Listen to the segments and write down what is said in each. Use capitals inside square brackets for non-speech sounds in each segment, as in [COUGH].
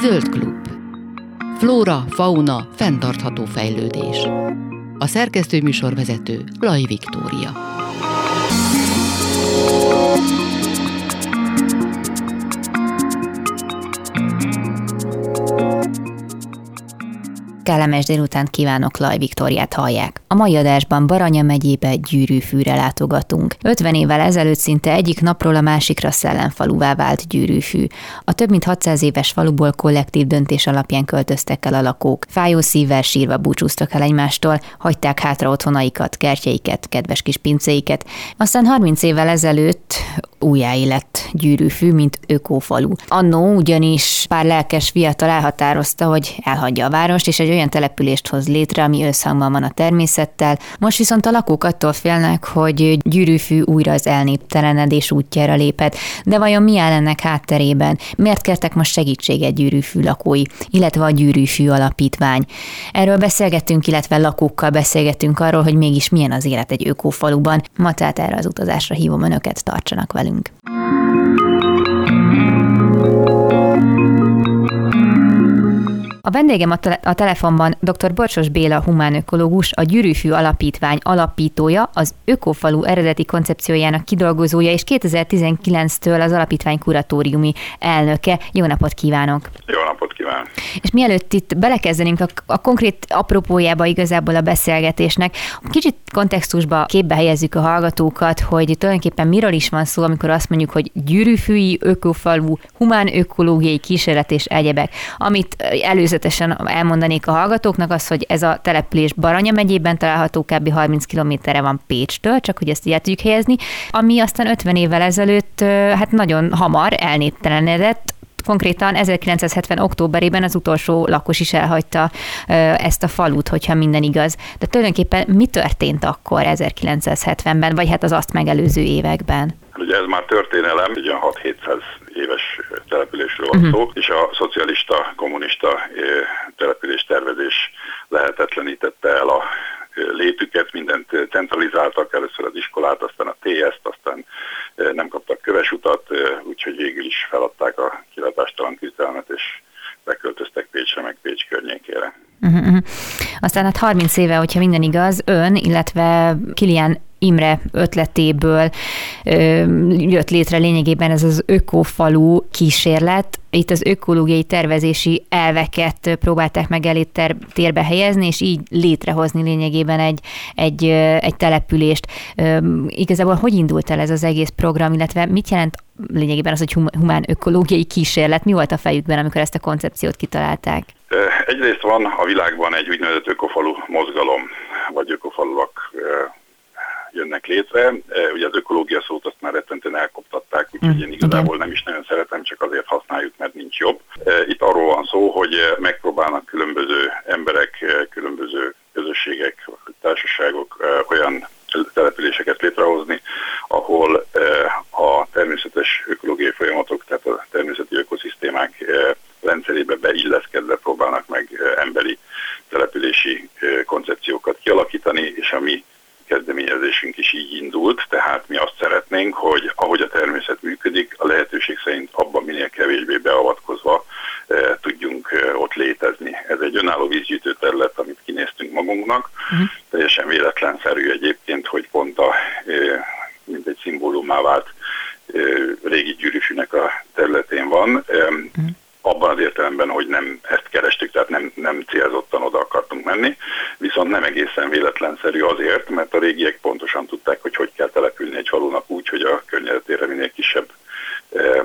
Zöld klub. Flóra, fauna, fenntartható fejlődés. A szerkesztő műsorvezető Laj Viktória. Kellemes délután kívánok, Laj Viktoriát hallják. A mai adásban Baranya megyébe gyűrűfűre látogatunk. 50 évvel ezelőtt szinte egyik napról a másikra szellemfaluvá vált gyűrűfű. A több mint 600 éves faluból kollektív döntés alapján költöztek el a lakók. Fájó szívvel sírva búcsúztak el egymástól, hagyták hátra otthonaikat, kertjeiket, kedves kis pincéiket. Aztán 30 évvel ezelőtt újjáélet gyűrűfű, mint ökófalu. Annó ugyanis pár lelkes fiatal elhatározta, hogy elhagyja a várost, és egy olyan települést hoz létre, ami összhangban van a természettel. Most viszont a lakók attól félnek, hogy gyűrűfű újra az elnéptelenedés útjára lépett. De vajon mi áll ennek hátterében? Miért kértek most segítséget gyűrűfű lakói, illetve a gyűrűfű alapítvány? Erről beszélgettünk, illetve lakókkal beszélgettünk arról, hogy mégis milyen az élet egy ökófaluban. Ma tehát erre az utazásra hívom önöket, tartsanak velünk. A vendégem a, tele- a telefonban dr. Borsos Béla humánökológus, a Gyűrűfű Alapítvány alapítója, az Ökofalu eredeti koncepciójának kidolgozója, és 2019-től az alapítvány kuratóriumi elnöke. Jó napot kívánok! Jó! És mielőtt itt belekezdenénk a, a konkrét apropójába igazából a beszélgetésnek, kicsit kontextusba képbe helyezzük a hallgatókat, hogy tulajdonképpen miről is van szó, amikor azt mondjuk, hogy gyűrűfűi ökofalu, humán ökológiai kísérlet és egyebek, amit előzetesen elmondanék a hallgatóknak az, hogy ez a település Baranya megyében található, kb. 30 kilométerre van Pécstől, csak hogy ezt így tudjuk helyezni, ami aztán 50 évvel ezelőtt hát nagyon hamar elnéptelenedett, konkrétan 1970. októberében az utolsó lakos is elhagyta ezt a falut, hogyha minden igaz. De tulajdonképpen mi történt akkor 1970-ben, vagy hát az azt megelőző években? Ugye ez már történelem, ugye 6-700 éves településről van uh-huh. szó, és a szocialista, kommunista település tervezés lehetetlenítette el a létüket, mindent centralizáltak, először az iskolát, aztán a TS-t, aztán nem kaptak köves utat, úgyhogy végül is feladták a kilátástalan küzdelmet, és beköltöztek Pécsre, meg Pécs környékére. Uh-huh. Aztán hát 30 éve, hogyha minden igaz, ön, illetve Kilian Imre ötletéből ö, jött létre lényegében ez az ökofalu kísérlet. Itt az ökológiai tervezési elveket próbálták meg elé ter- térbe helyezni, és így létrehozni lényegében egy, egy, egy települést. Ö, igazából hogy indult el ez az egész program, illetve mit jelent lényegében az, hogy humán ökológiai kísérlet? Mi volt a fejükben, amikor ezt a koncepciót kitalálták? Egyrészt van a világban egy úgynevezett ökofalu mozgalom, vagy ökofaluak jönnek létre. Ugye az ökológia szót azt már rettentően elkoptatták, úgyhogy én igazából nem is nagyon szeretem, csak azért használjuk, mert nincs jobb. Itt arról van szó, hogy megpróbálnak különböző emberek, különböző közösségek, társaságok olyan településeket létrehozni, ahol a természetes ökológiai folyamatok, tehát a természeti ökoszisztémák rendszerébe beilleszkedve próbálnak meg emberi települési koncepciókat kialakítani, és ami kezdeményezésünk is így indult, tehát mi azt szeretnénk, hogy ahogy a természet működik, a lehetőség szerint abban minél kevésbé beavatkozva e, tudjunk e, ott létezni. Ez egy önálló vízgyűjtő terület, amit kinéztünk magunknak, uh-huh. teljesen véletlenszerű egyébként, hogy pont a, e, mint egy szimbólumá vált régi gyűrűsűnek a területén van. Uh-huh abban az értelemben, hogy nem ezt kerestük, tehát nem, nem célzottan oda akartunk menni, viszont nem egészen véletlenszerű azért, mert a régiek pontosan tudták, hogy hogy kell települni egy falunak úgy, hogy a környezetére minél kisebb e,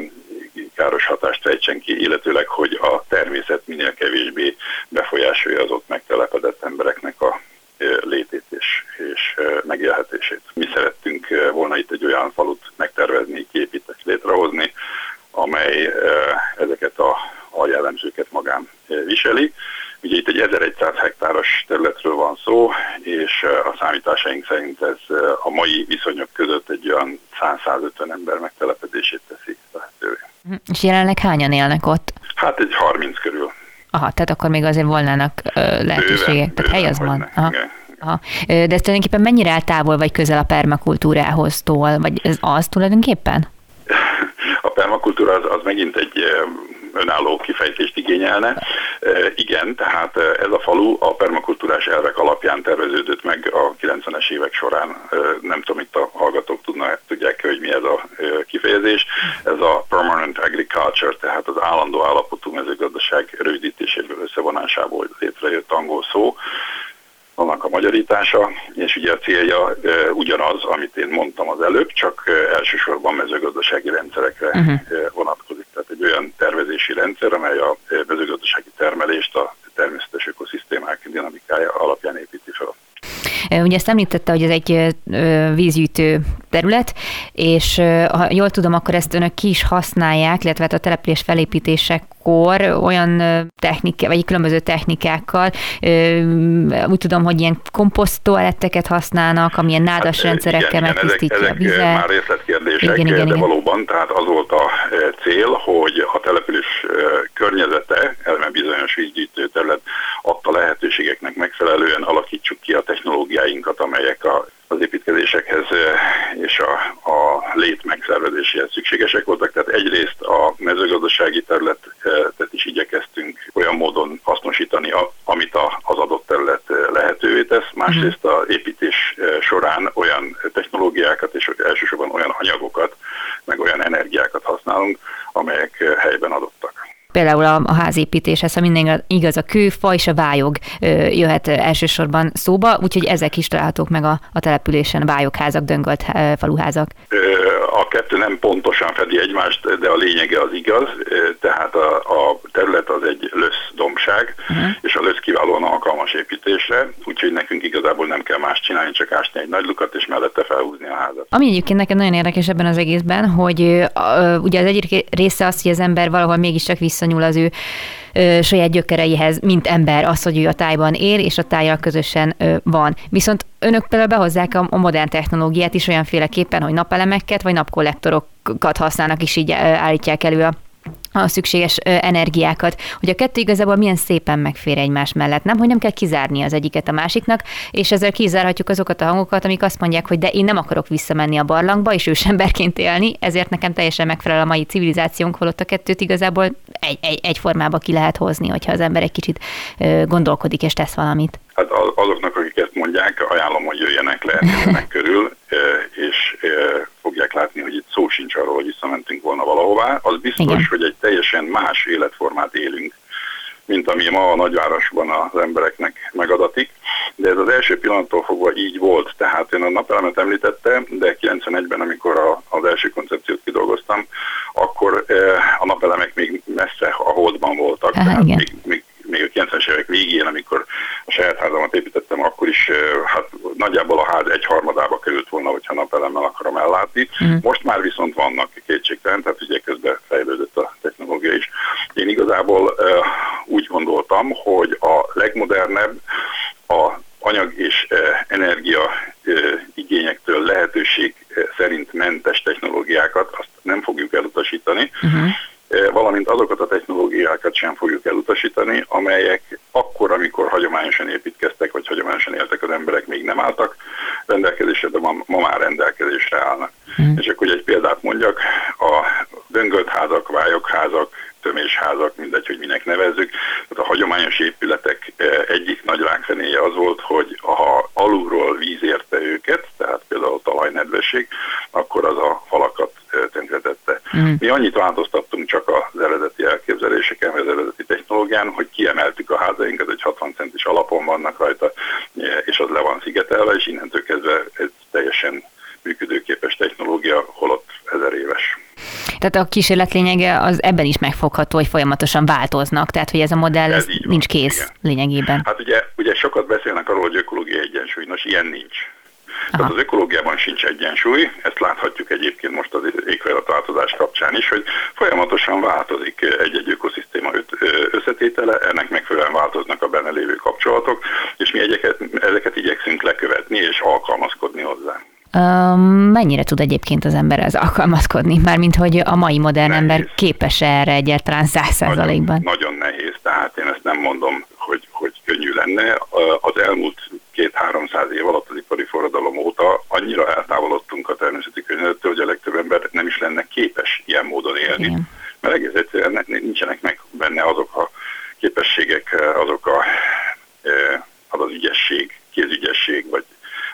káros hatást fejtsen ki, illetőleg, hogy a természet minél kevésbé befolyásolja az ott megtelepedett embereknek a e, létét és, és e, megélhetését. Mi szerettünk volna itt egy olyan falut megtervezni, kiépíteni, létrehozni, amely ezeket a, a jellemzőket magán viseli. Ugye itt egy 1100 hektáros területről van szó, és a számításaink szerint ez a mai viszonyok között egy olyan 100-150 ember megtelepedését teszi lehetővé. Mhm. És jelenleg hányan élnek ott? Hát egy 30 körül. Aha, tehát akkor még azért volnának lehetőségek, bőven, tehát hely az van. Aha. Aha. De ez tulajdonképpen mennyire távol vagy közel a permakultúrához tól, vagy ez az tulajdonképpen? Permakultúra az, az megint egy önálló kifejtést igényelne. Igen, tehát ez a falu a permakultúrás elvek alapján terveződött meg a 90-es évek során. Nem tudom, itt a hallgatók tudnak, tudják hogy mi ez a kifejezés. Ez a permanent agriculture, tehát az állandó állapotú mezőgazdaság rövidítéséből összevonásából létrejött angol szó annak a magyarítása, és ugye a célja ugyanaz, amit én mondtam az előbb, csak elsősorban mezőgazdasági rendszerekre uh-huh. vonatkozik. Tehát egy olyan tervezési rendszer, amely a mezőgazdasági termelést a természetes ökoszisztémák dinamikája alapján építi fel. Ugye ezt említette, hogy ez egy vízgyűjtő terület, és ha jól tudom, akkor ezt önök ki is használják, illetve hát a település felépítésekor olyan technika, vagy különböző technikákkal, úgy tudom, hogy ilyen komposztoaletteket használnak, amilyen nádas hát, rendszerekkel megtisztítja a vizet. Ezek már részletkérdések, igen, igen, de igen. valóban, tehát az volt a cél, hogy a település környezete, elme bizonyos vízgyűjtő terület adta lehetőségeknek megfelelően alakítsuk ki a technológiáinkat, amelyek a az építkezésekhez és a, a lét megszervezéséhez szükségesek voltak. Tehát egyrészt a mezőgazdasági területet is igyekeztünk olyan módon hasznosítani, amit az adott terület lehetővé tesz. Másrészt a építés során olyan technológiákat és elsősorban olyan anyagokat, meg olyan energiákat használunk, amelyek helyben adottak például a, a házépítéshez, ha minden igaz, a kőfa és a vályog jöhet elsősorban szóba, úgyhogy ezek is találhatók meg a, a településen, vályogházak, döngölt faluházak. A kettő nem pontosan fedi egymást, de a lényege az igaz, tehát a, a terület az egy lösz dombság, uh-huh. és a lösz kiválóan alkalmas építésre, úgyhogy nekünk igazából nem kell más csinálni, csak ásni egy nagy lukat, és mellette felhúzni a házat. Ami egyébként nekem nagyon érdekes ebben az egészben, hogy uh, ugye az egyik része az, hogy az ember valahol mégiscsak visszanyúl az ő ö, saját gyökereihez, mint ember, az, hogy ő a tájban él, és a tájjal közösen ö, van. Viszont önök például behozzák a, a modern technológiát is olyanféleképpen, hogy napelemeket vagy napkollektorokat használnak, és így állítják elő a a szükséges energiákat, hogy a kettő igazából milyen szépen megfér egymás mellett. Nem, hogy nem kell kizárni az egyiket a másiknak, és ezzel kizárhatjuk azokat a hangokat, amik azt mondják, hogy de én nem akarok visszamenni a barlangba, és ősemberként élni, ezért nekem teljesen megfelel a mai civilizációnk, holott a kettőt igazából egy, egy, egy formába ki lehet hozni, hogyha az ember egy kicsit gondolkodik és tesz valamit. Hát azoknak, akik ezt mondják, ajánlom, hogy jöjjenek le ennek körül, és fogják látni, hogy itt szó sincs arról, hogy visszamentünk volna valahová. Az biztos, Igen. hogy egy teljesen más életformát élünk, mint ami ma a nagyvárosban az embereknek megadatik. De ez az első pillanattól fogva így volt. Tehát én a napelemet említettem, de 91-ben, amikor a, az első koncepciót kidolgoztam, akkor a napelemek még messze a holdban voltak. Tehát még, még még a 90-es évek végén, amikor a saját házamat építettem, akkor is hát nagyjából a ház egy harmadába került volna, hogyha napelemmel akarom ellátni. Mm. Most már viszont vannak kétségtelen, tehát ugye közben fejlődött a technológia is. Én igazából úgy gondoltam, hogy a legmodernebb a anyag és energia igényektől lehetőség szerint mentes technológiákat azt nem fogjuk elutasítani, uh-huh valamint azokat a technológiákat sem fogjuk elutasítani, amelyek akkor, amikor hagyományosan építkeztek, vagy hagyományosan éltek az emberek, még nem álltak rendelkezésre, de ma, ma már rendelkezésre állnak. Mm. És akkor egy példát mondjak, a döngölt házak, vályogházak, tömésházak, mindegy, hogy minek nevezzük. Tehát a hagyományos épületek egyik nagy rákfenéje az volt, hogy ha alulról víz érte őket, tehát például talajnedvesség, akkor az a falakat tönkretette. Mm. Mi annyit változtattunk csak az eredeti elképzeléseken, vagy az eredeti technológián, hogy kiemeltük a házainkat, egy 60 centis alapon vannak rajta, és az le van szigetelve, és innentől kezdve ez teljesen működőképes technológia, holott ezer éves. Tehát a kísérlet lényege az ebben is megfogható, hogy folyamatosan változnak, tehát hogy ez a modell ez nincs kész igen. lényegében. Hát ugye, ugye sokat beszélnek arról, hogy ökológiai egyensúly, nos ilyen nincs. Aha. Tehát az ökológiában sincs egyensúly, ezt láthatjuk egyébként most az éghajlatváltozás kapcsán is, hogy folyamatosan változik egy-egy ökoszisztéma összetétele, ennek megfelelően változnak a benne lévő kapcsolatok, és mi egyeket, ezeket igyekszünk lekövetni és alkalmazkodni hozzá. Mennyire tud egyébként az ember ez alkalmazkodni? Mármint, hogy a mai modern nehéz. ember képes erre egyáltalán száz százalékban? Nagyon, nagyon nehéz, tehát én ezt nem mondom, hogy, hogy könnyű lenne. Az elmúlt két-háromszáz év alatt az ipari forradalom óta annyira eltávolodtunk a természeti környezettől, hogy a legtöbb ember nem is lenne képes ilyen módon élni. Igen mert egész egyszerűen nincsenek meg benne azok a képességek, azok a, az az ügyesség, kézügyesség, vagy,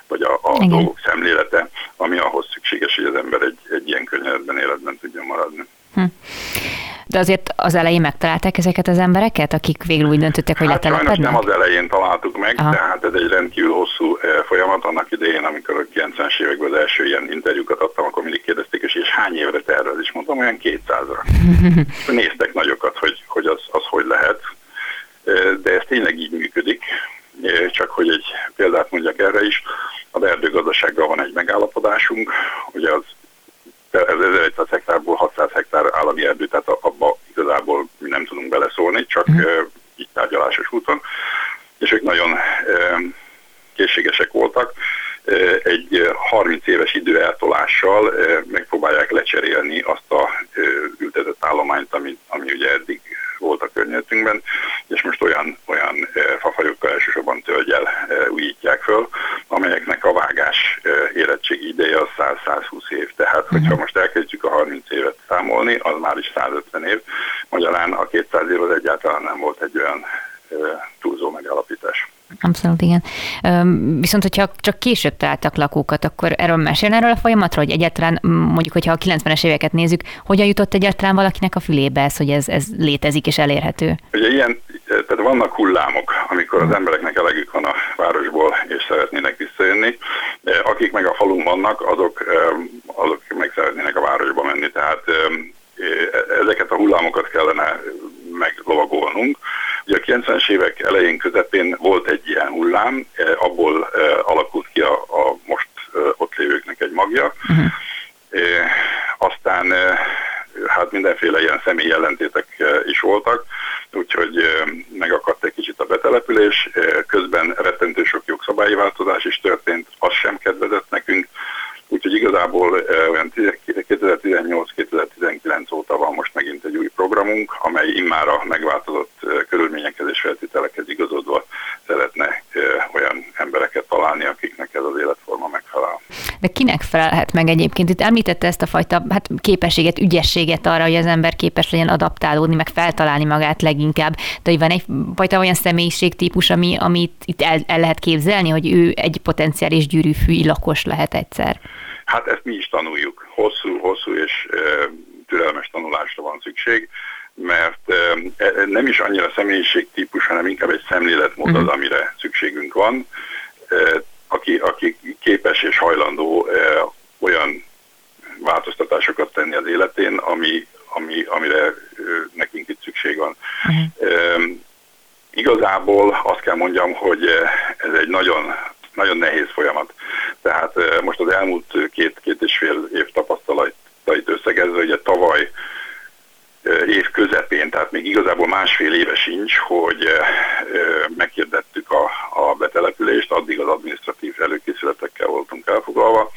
vagy a, a dolgok szemlélete, ami ahhoz szükséges, hogy az ember egy, egy ilyen környezetben életben tudjon maradni. Hm. De azért az elején megtalálták ezeket az embereket, akik végül úgy döntöttek, hogy hát letelepednek? nem az elején találtuk meg, Aha. tehát ez egy rendkívül hosszú eh, folyamat. Annak idején, amikor a 90-es években az első ilyen interjúkat adtam, akkor mindig kérdezték, és, és hány évre tervez? És mondtam, olyan 200-ra. [LAUGHS] Néztek nagyokat, hogy, hogy az, az hogy lehet. Eh, de ez tényleg így működik. Csak hogy egy példát mondjak erre is, az erdőgazdasággal van egy megállapodásunk, hogy az ez 1100 hektárból 600 hektár állami erdő, tehát abba igazából mi nem tudunk beleszólni, csak mm. így tárgyalásos úton. És ők nagyon készségesek voltak. Egy 30 éves időeltolással megpróbálják lecserélni azt a ültetett állományt, ami, ami ugye eddig volt a környezetünkben, és most olyan, olyan fafajokkal elsősorban tölgyel újítják föl, amelyeknek a vágás érettségi ideje az 100-120 év. Tehát, hogyha uh-huh. most elkezdjük a 30 évet számolni, az már is 150 év. Magyarán a 200 év az egyáltalán nem volt egy olyan túlzó megállapítás. Abszolút, igen. Viszont, hogyha csak később találtak lakókat, akkor erről mesélni erről a folyamatról, hogy egyáltalán mondjuk, hogyha a 90-es éveket nézzük, hogyan jutott egyáltalán valakinek a fülébe ez, hogy ez, ez létezik és elérhető? Ugye ilyen, tehát vannak hullámok, amikor az embereknek elegük van a városból, és szeretnének visszajönni. Akik meg a falun vannak, azok meg szeretnének a városba menni, tehát ezeket a hullámokat kellene meglovagolnunk. Ugye a 90-es évek elején közepén volt egy ilyen hullám, eh, abból eh, alakult ki a, a most eh, ott lévőknek egy magja. Uh-huh. Aztán hát mindenféle ilyen személy jelentétek is voltak, úgyhogy megakadt egy kicsit a betelepülés, közben rettentő sok jogszabályi változás is történt, az sem kedvezett nekünk, úgyhogy igazából olyan 2018-2019 óta van most megint egy új programunk, amely immára megváltozott körülményekhez és feltételekhez igazodva szeretne olyan embereket találni, akiknek ez az életforma megfelel. De kinek felelhet meg egyébként? Itt említette ezt a fajta hát, képességet, ügyességet arra, hogy az ember képes legyen adaptálódni, meg feltalálni magát leginkább. De hogy van egyfajta olyan személyiségtípus, ami, amit itt el, el lehet képzelni, hogy ő egy potenciális gyűrűfűi lakos lehet egyszer? Hát ezt mi is tanuljuk. Hosszú, hosszú és türelmes tanulásra van szükség mert e, nem is annyira személyiségtípus, hanem inkább egy szemléletmód az, mhm. amire szükségünk van, aki, aki képes és hajlandó olyan változtatásokat tenni az életén, ami, ami, amire nekünk itt szükség van. Uh-huh. Igazából azt kell mondjam, hogy ez egy nagyon, nagyon nehéz folyamat. Tehát most az elmúlt két-két és fél év tapasztalatait összegezve, ugye tavaly év közepén, tehát még igazából másfél éve sincs, hogy meghirdettük a, a betelepülést, addig az adminisztratív előkészületekkel voltunk elfoglalva,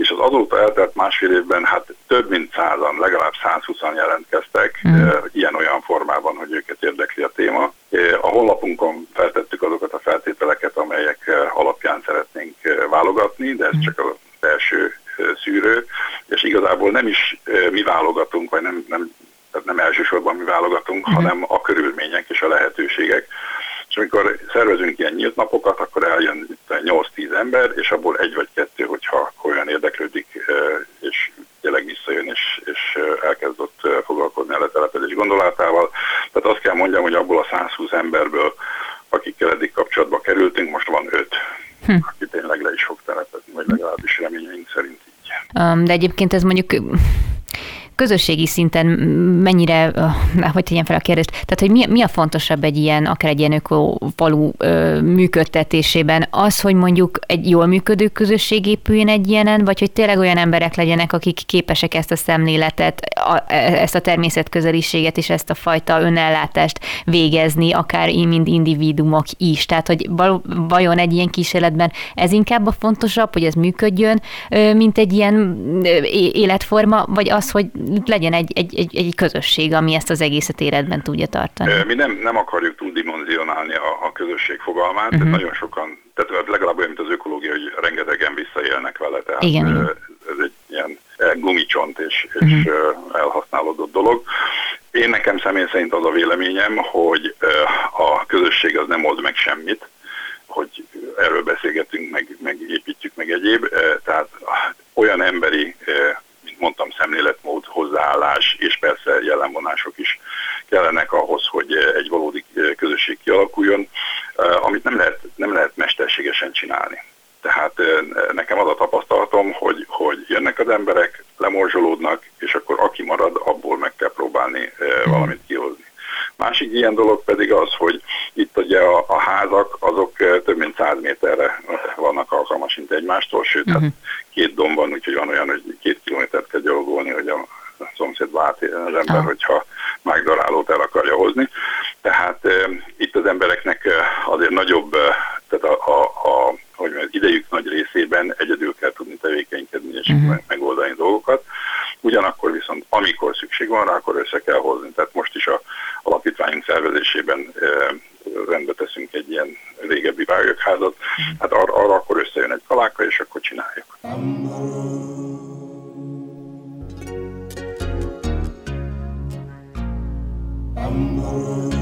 és az azóta eltelt másfél évben hát több mint százan, legalább 120-an jelentkeztek mm. ilyen-olyan formában, hogy őket érdekli a téma. A honlapunkon feltettük azokat a feltételeket, amelyek alapján szeretnénk válogatni, de ez mm. csak az első szűrő, és igazából nem is mi válogatunk, vagy nem, nem tehát nem elsősorban mi válogatunk, uh-huh. hanem a körülmények és a lehetőségek. És amikor szervezünk ilyen nyílt napokat, akkor eljön 8-10 ember, és abból egy vagy kettő, hogyha olyan érdeklődik, és tényleg visszajön, és, és elkezdett foglalkozni a letelepedés gondolatával. Tehát azt kell mondjam, hogy abból a 120 emberből, akikkel eddig kapcsolatba kerültünk, most van 5, hm. aki tényleg le is fog telepedni, vagy legalábbis reményeink szerint így. De egyébként ez mondjuk közösségi szinten mennyire, hogy tegyen fel a kérdést, tehát hogy mi, mi a fontosabb egy ilyen, akár egy ilyen ökofalu működtetésében? Az, hogy mondjuk egy jól működő közösség épüljön egy ilyenen, vagy hogy tényleg olyan emberek legyenek, akik képesek ezt a szemléletet, a, e, ezt a természetközeliséget és ezt a fajta önellátást végezni, akár mind individumok is. Tehát, hogy vajon egy ilyen kísérletben ez inkább a fontosabb, hogy ez működjön, mint egy ilyen életforma, vagy az, hogy legyen egy, egy, egy, egy közösség, ami ezt az egészet életben tudja tartani. Mi nem, nem akarjuk túldimenzionálni a, a közösség fogalmát, uh-huh. nagyon sokan, tehát legalább olyan, mint az ökológia, hogy rengetegen visszaélnek vele, tehát Igen. ez egy ilyen gumicsont és, és uh-huh. elhasználódott dolog. Én nekem személy szerint az a véleményem, hogy a közösség az nem old meg semmit, hogy erről beszélgetünk, meg, meg építjük, meg egyéb. Tehát olyan emberi, mondtam, szemléletmód, hozzáállás és persze jellemvonások is kellenek ahhoz, hogy egy valódi közösség kialakuljon, amit nem lehet, nem lehet mesterségesen csinálni. Tehát nekem az a tapasztalatom, hogy, hogy jönnek az emberek, lemorzsolódnak, és akkor aki marad, abból meg kell próbálni mhm. valamit kihozni. Másik ilyen dolog pedig az, hogy itt ugye a, a házak azok több mint 100 méterre vannak alkalmasint egymástól, sőt, uh-huh. hát két domban, úgyhogy van olyan, hogy két kilométert kell gyalogolni, hogy a szomszéd lát az ember, uh-huh. hogyha mágdarálót el akarja hozni. Tehát e, itt az embereknek azért nagyobb, tehát a, a, a hogy az idejük nagy részében egyedül kell tudni tevékenykedni és uh-huh. megoldani dolgokat. Ugyanakkor viszont amikor szükség van rá, akkor össze kell hozni. Tehát most is a alapítványunk szervezésében rendbe teszünk egy ilyen régebbi vágyakházat, uh-huh. hát ar- arra akkor összejön egy kaláka, és akkor csináljuk. Amor.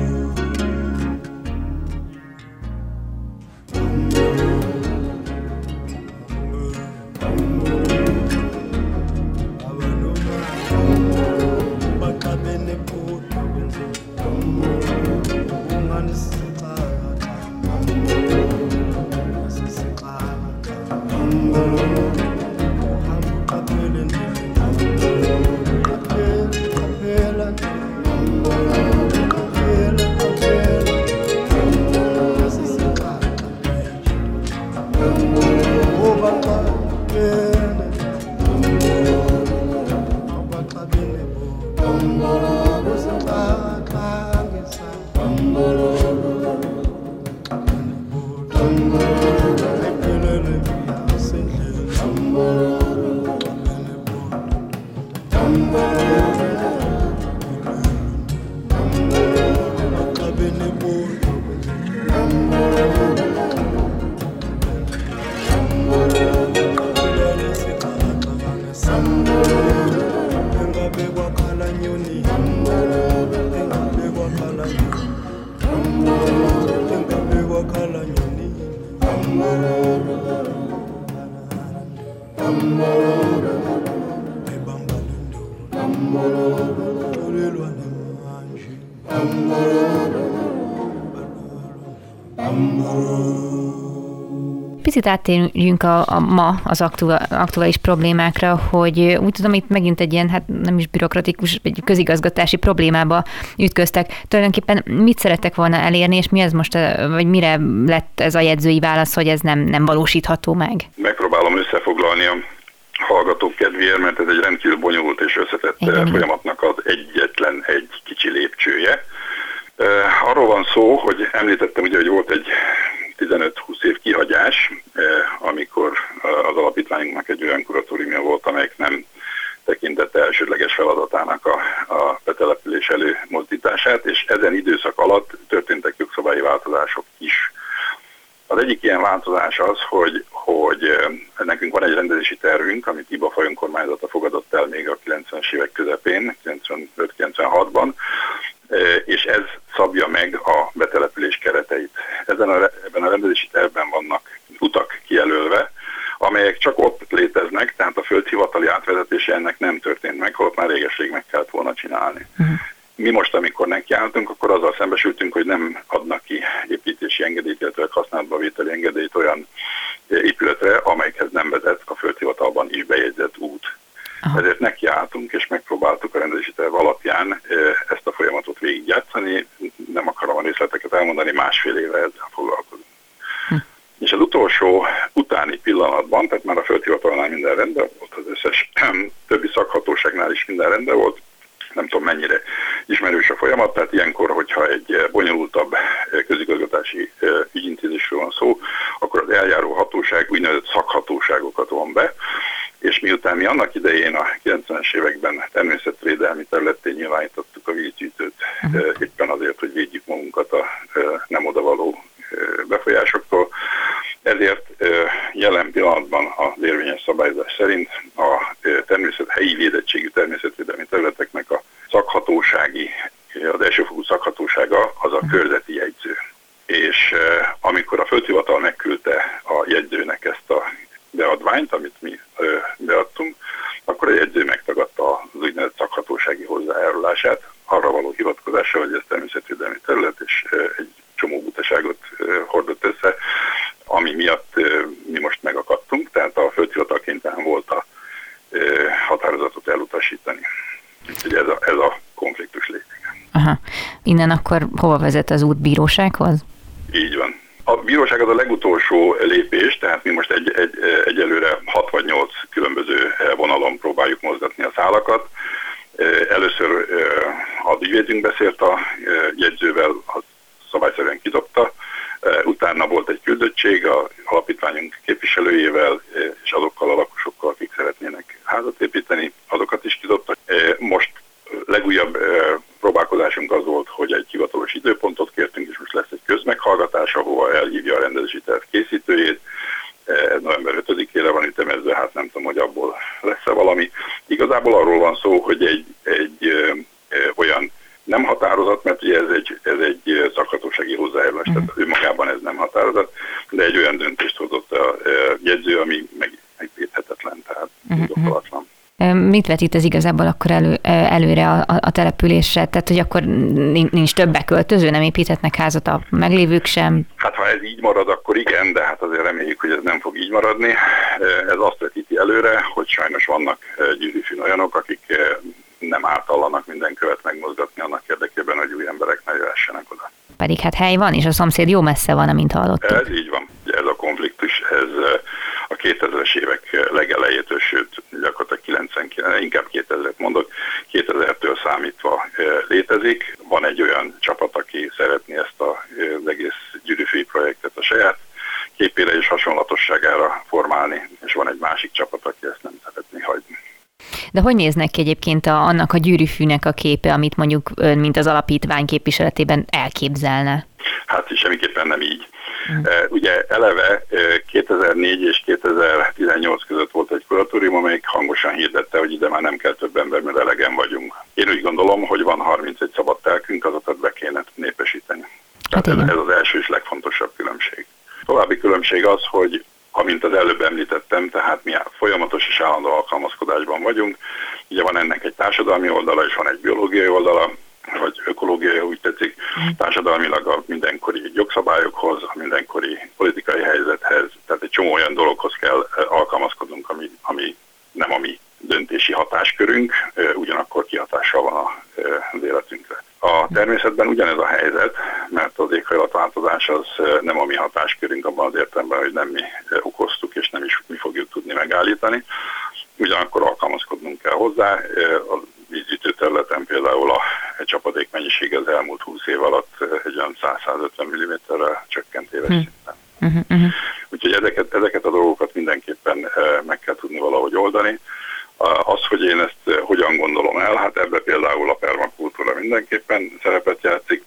Picit áttérjünk a, a ma az aktuális problémákra, hogy úgy tudom, itt megint egy ilyen, hát nem is bürokratikus, egy közigazgatási problémába ütköztek. Tulajdonképpen mit szerettek volna elérni, és mi ez most, vagy mire lett ez a jegyzői válasz, hogy ez nem, nem valósítható meg? Megpróbálom összefoglalni a hallgatók kedvéért, mert ez egy rendkívül bonyolult és összetett Igen. folyamatnak az egyetlen egy kicsi lépcsője. Arról van szó, hogy említettem ugye, hogy volt egy 15-20 év kihagyás, amikor az alapítványunknak egy olyan kuratóriumja volt, amelyik nem tekintette elsődleges feladatának a, a betelepülés előmozdítását, és ezen időszak alatt történtek jogszabályi változások is. Az egyik ilyen változás az, hogy nekünk van egy rendezési tervünk, amit IBA önkormányzata fogadott el még a 90-es évek közepén, 95-96-ban, és ez szabja meg a betelepülés kereteit. Ezen a, ebben a rendezési tervben vannak utak kijelölve, amelyek csak ott léteznek, tehát a földhivatali átvezetése ennek nem történt meg, holott már régeség meg kellett volna csinálni. Uh-huh. Mi most, amikor nekiálltunk, akkor azzal szembesültünk, hogy nem adnak ki építési engedélyt, illetve használatba vételi engedélyt olyan épületre, amelyekhez nem vezet a földhivatalban is bejegyzett út. Aha. Ezért nekiálltunk és megpróbáltuk a rendezési terv alapján ezt a folyamatot végigjátszani. Nem akarom a részleteket elmondani, másfél éve ezzel foglalkozunk. Hm. És az utolsó utáni pillanatban, tehát már a földhivatalnál minden rendben volt, az összes többi szakhatóságnál is minden rendben volt, nem tudom mennyire ismerős a folyamat, tehát ilyenkor, hogyha egy bonyolultabb közigazgatási ügyintézésről van szó, akkor az eljáró hatóság úgynevezett szakhatóságokat von be, és miután mi annak idején a 90-es években természetvédelmi területén nyilvánítottuk a vízgyűjtőt, uh-huh. éppen azért, hogy védjük magunkat a nem odavaló befolyásoktól, ezért jelen pillanatban az érvényes szabályzás szerint a természet, helyi védettségű természetvédelmi területeknek a szakhatóság szakhatósági, az elsőfokú szakhatósága az a körzeti jegyző. És amikor a földhivatal megküldte a jegyzőnek ezt a beadványt, amit mi beadtunk, akkor a jegyző megtagadta az úgynevezett szakhatósági hozzájárulását, arra való hivatkozása, hogy ez természetvédelmi terület, és egy csomó butaságot hordott össze, ami miatt mi most megakadtunk, tehát a földhivatal kénytelen volt a határozatot elutasítani. Úgyhogy ez a, ez a konfliktus lényege. Aha. Innen akkor hova vezet az út bírósághoz? Így van. A bíróság az a legutolsó lépés, tehát mi most egy, egy, egyelőre 6 vagy 8 különböző vonalon próbáljuk mozgatni a szálakat. Először a ügyvédünk beszélt a jegyzővel, az szabályszerűen kidobta, utána volt egy küldöttség a alapítványunk képviselőjével és azokkal a lakosokkal, akik szeretnének házat építeni, azokat is kidobta. Most legújabb próbálkozásunk az volt, hogy egy hivatalos időpontot kértünk, és most lesz egy közmeghallgatás, ahova elhívja a rendezési terv készítőjét. Ez november 5-ére van ütemezve, hát nem tudom, hogy abból lesz-e valami. Igazából arról van szó, hogy egy, egy ö, ö, olyan nem határozat, mert ugye ez egy, ez egy szakhatósági hozzájárulás, mm. tehát önmagában ez nem határozat, de egy olyan döntést hozott a jegyző, ami meg, megvédhetetlen, tehát mm-hmm. Mit vetít ez igazából akkor elő, előre a, a településre? Tehát, hogy akkor nincs több beköltöző, nem építhetnek házat a meglévők sem? Hát ha ez így marad, akkor igen, de hát azért reméljük, hogy ez nem fog így maradni. Ez azt vetíti előre, hogy sajnos vannak gyűrűfűn olyanok, akik nem ártallanak minden követ megmozgatni annak érdekében, hogy új emberek ne jöhessenek oda. Pedig hát hely van, és a szomszéd jó messze van, amint hallottuk. Ez így van. Ez a konfliktus, ez a 2000-es évek legelejétől, sőt gyakorlatilag 99, inkább 2000-et mondok, 2000-től számítva létezik. Van egy olyan csapat, aki szeretné ezt az egész gyűrűfői projektet a saját képére és hasonlatosságára formálni, és van egy másik csapat, aki ezt nem szeretné hagyni. De hogy néznek ki egyébként a, annak a gyűrűfűnek a képe, amit mondjuk ön, mint az alapítvány képviseletében elképzelne? Hát semmiképpen nem így. Ugye eleve 2004 és 2018 között volt egy kuratórium, amelyik hangosan hirdette, hogy ide már nem kell több ember, mert elegen vagyunk. Én úgy gondolom, hogy van 31 szabad telkünk, azokat be kéne népesíteni. Hát ez, ez az első és legfontosabb különbség. További különbség az, hogy amint az előbb említettem, tehát mi folyamatos és állandó alkalmazkodásban vagyunk. Ugye van ennek egy társadalmi oldala, és van egy biológiai oldala vagy ökológiai, úgy tetszik, társadalmilag a mindenkori jogszabályokhoz, a mindenkori politikai helyzethez, tehát egy csomó olyan dologhoz kell alkalmazkodnunk, ami, ami nem a mi döntési hatáskörünk, ugyanakkor kihatással van az életünkre. A természetben ugyanez a helyzet, mert az éghajlatváltozás az nem a mi hatáskörünk abban az értelemben, hogy nem mi okoztuk, és nem is mi fogjuk tudni megállítani. Ugyanakkor alkalmazkodnunk kell hozzá. A vízgyűjtő területen például a csapadék mennyiség az elmúlt 20 év alatt egy olyan 150 mm-re csökkent éves hm. szinten. Uh-huh, uh-huh. Úgyhogy ezeket, ezeket a dolgokat mindenképpen meg kell tudni valahogy oldani. Az, hogy én ezt hogyan gondolom el, hát ebbe például a permakultúra mindenképpen szerepet játszik,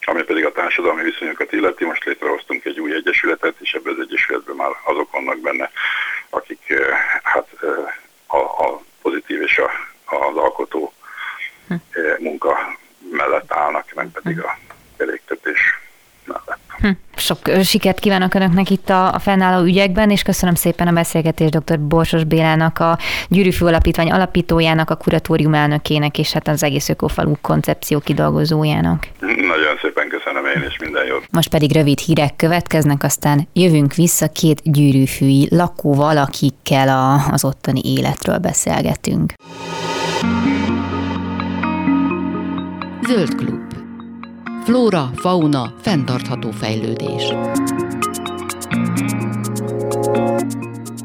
ami pedig a társadalmi viszonyokat illeti. Most létrehoztunk egy új egyesületet, és ebben az egyesületben már azok vannak benne, akik hát a, a pozitív és a az alkotó hm. Eh, munka mellett állnak, meg pedig a keréktetés mellett. Hm. Sok sikert kívánok Önöknek itt a, a fennálló ügyekben, és köszönöm szépen a beszélgetést dr. Borsos Bélának, a Gyűrűfű Alapítvány alapítójának, a kuratórium elnökének, és hát az egész ökofalú koncepció kidolgozójának. Nagyon szépen köszönöm én, és minden jót. Most pedig rövid hírek következnek, aztán jövünk vissza két gyűrűfűi lakóval, akikkel a, az ottani életről beszélgetünk. Zöld klub. Flóra, fauna, fenntartható fejlődés.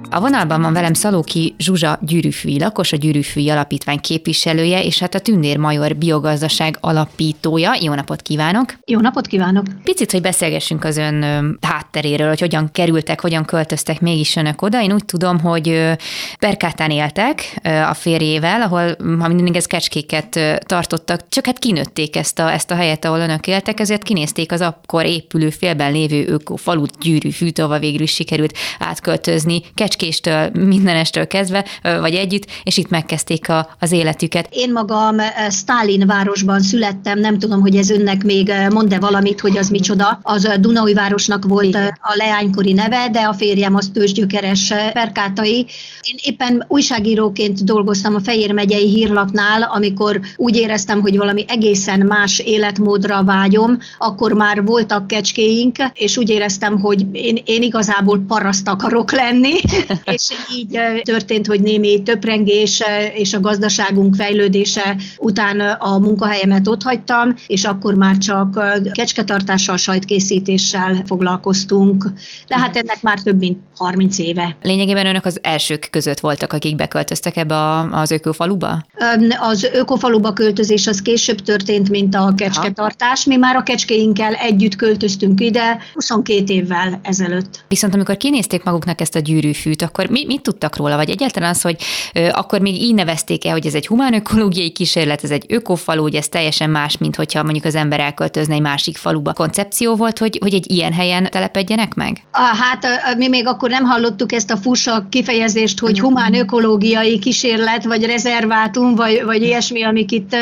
A vonalban van velem Szalóki Zsuzsa gyűrűfűi lakos, a gyűrűfűi alapítvány képviselője, és hát a Tündér Major biogazdaság alapítója. Jó napot kívánok! Jó napot kívánok! Picit, hogy beszélgessünk az ön hátteréről, hogy hogyan kerültek, hogyan költöztek mégis önök oda. Én úgy tudom, hogy Berkátán éltek a férjével, ahol, ha mindig ez kecskéket tartottak, csak hát kinőtték ezt a, ezt a helyet, ahol önök éltek, ezért kinézték az akkor épülő félben lévő ökofalut gyűrűfűt, ahova végül is sikerült átköltözni. Kecské kecskéstől, mindenestől kezdve, vagy együtt, és itt megkezdték a, az életüket. Én magam Stalin városban születtem, nem tudom, hogy ez önnek még mond-e valamit, hogy az micsoda. Az Dunai városnak volt a leánykori neve, de a férjem az tőzsgyökeres perkátai. Én éppen újságíróként dolgoztam a Fejér megyei hírlapnál, amikor úgy éreztem, hogy valami egészen más életmódra vágyom, akkor már voltak kecskéink, és úgy éreztem, hogy én, én igazából paraszt akarok lenni, [LAUGHS] és így történt, hogy némi töprengés és a gazdaságunk fejlődése után a munkahelyemet ott hagytam, és akkor már csak kecsketartással, sajtkészítéssel foglalkoztunk. De hát ennek már több mint 30 éve. Lényegében önök az elsők között voltak, akik beköltöztek ebbe a, az ökofaluba? Az ökofaluba költözés az később történt, mint a kecsketartás. Mi már a kecskéinkkel együtt költöztünk ide 22 évvel ezelőtt. Viszont amikor kinézték maguknak ezt a gyűrűfűt, akkor mi, mit tudtak róla? Vagy egyáltalán az, hogy ö, akkor még így nevezték el, hogy ez egy humán ökológiai kísérlet, ez egy ökofalu, hogy ez teljesen más, mint hogyha mondjuk az ember elköltözne egy másik faluba. Koncepció volt, hogy, hogy egy ilyen helyen telepedjenek meg? Hát mi még akkor nem hallottuk ezt a fussa kifejezést, hogy humán ökológiai kísérlet, vagy rezervátum, vagy, vagy ilyesmi, amik itt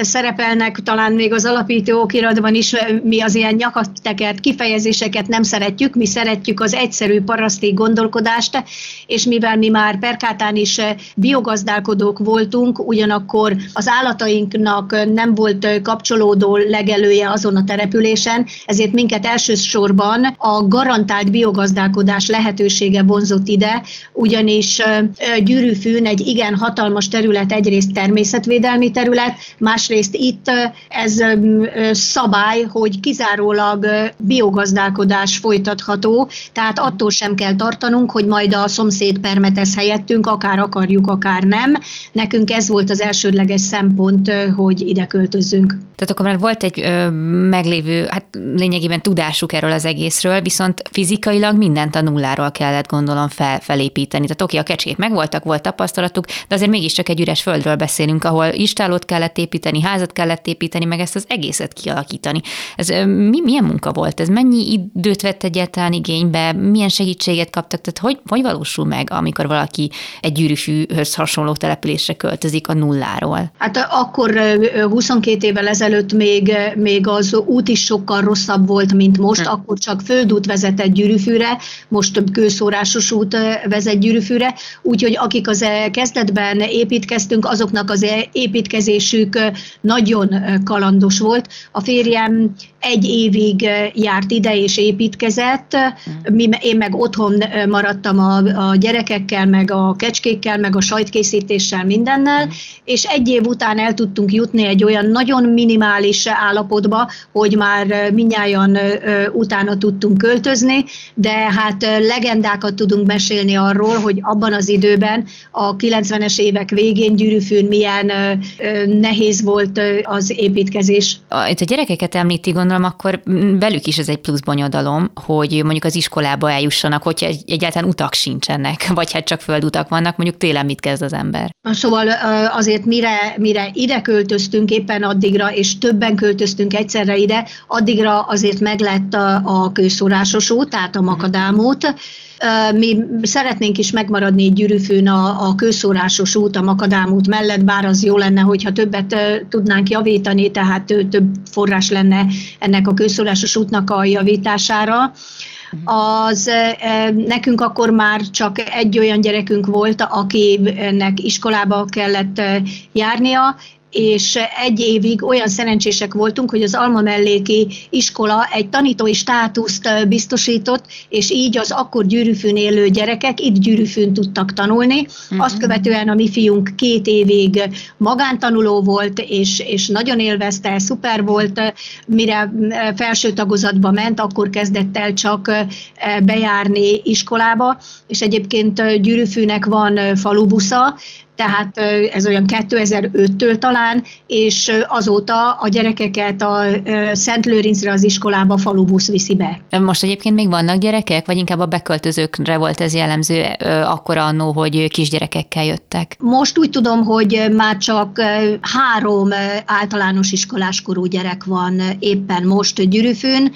szerepelnek, talán még az alapító okiratban is, mi az ilyen nyakattekert kifejezéseket nem szeretjük, mi szeretjük az egyszerű paraszti gondolkodást, és mivel mi már Perkátán is biogazdálkodók voltunk, ugyanakkor az állatainknak nem volt kapcsolódó legelője azon a településen, ezért minket elsősorban a garantált biogazdálkodás lehetősége vonzott ide, ugyanis Gyűrűfűn egy igen hatalmas terület, egyrészt természetvédelmi terület, másrészt itt ez szabály, hogy kizárólag biogazdálkodás folytatható, tehát attól sem kell tartanunk, hogy majd a szomszéd permetez helyettünk, akár akarjuk, akár nem. Nekünk ez volt az elsődleges szempont, hogy ide költözzünk. Tehát akkor már volt egy ö, meglévő, hát lényegében tudásuk erről az egészről, viszont fizikailag mindent a nulláról kellett gondolom fel, felépíteni. Tehát oké, a kecskét megvoltak, volt tapasztalatuk, de azért mégiscsak egy üres földről beszélünk, ahol istálót kellett építeni, házat kellett építeni, meg ezt az egészet kialakítani. Ez mi, milyen munka volt? Ez mennyi időt vett egyáltalán igénybe? Milyen segítséget kaptak? Tehát hogy, hogy valósul meg, amikor valaki egy gyűrűfűhöz hasonló településre költözik a nulláról? Hát akkor 22 évvel ezelőtt még, még az út is sokkal rosszabb volt, mint most, hm. akkor csak földút vezetett gyűrűfűre, most több kőszórásos út vezet gyűrűfűre, úgyhogy akik az kezdetben építkeztünk, azoknak az építkezésük nagyon kalandos volt. A férjem egy évig járt ide és építkezett, mi, én meg otthon maradtam a, a gyerekekkel, meg a kecskékkel, meg a sajtkészítéssel, mindennel, és egy év után el tudtunk jutni egy olyan nagyon minimális állapotba, hogy már minnyáján utána tudtunk költözni, de hát legendákat tudunk mesélni arról, hogy abban az időben, a 90-es évek végén Gyűrűfűn milyen nehéz volt az építkezés. Itt a gyerekeket említi, gondolom, akkor velük is ez egy plusz bonyodalom, hogy mondjuk az iskolába eljussanak, hogyha egyáltalán utak sincsenek, vagy hát csak földutak vannak, mondjuk télen mit kezd az ember. Szóval azért mire, mire ide költöztünk éppen addigra, és többen költöztünk egyszerre ide, addigra azért meglett a, a kőszórásos út, tehát a makadámút, mi szeretnénk is megmaradni egy gyűrűfőn a, a kőszórásos út, a Makadám út mellett, bár az jó lenne, hogyha többet tudnánk javítani, tehát több forrás lenne ennek a kőszórásos útnak a javítására az nekünk akkor már csak egy olyan gyerekünk volt, akinek iskolába kellett járnia, és egy évig olyan szerencsések voltunk, hogy az Alma melléki iskola egy tanítói státuszt biztosított, és így az akkor gyűrűfűn élő gyerekek itt gyűrűfűn tudtak tanulni. Uh-huh. Azt követően a mi fiunk két évig magántanuló volt, és, és nagyon élvezte, szuper volt, mire felső tagozatba ment, akkor kezdett el csak bejárni iskolába, és egyébként gyűrűfűnek van falubusza, tehát ez olyan 2005-től talán, és azóta a gyerekeket a Szent Lőrincre az iskolába falubusz viszi be. Most egyébként még vannak gyerekek, vagy inkább a beköltözőkre volt ez jellemző akkor annó, hogy kisgyerekekkel jöttek? Most úgy tudom, hogy már csak három általános iskoláskorú gyerek van éppen most Gyűrűfőn,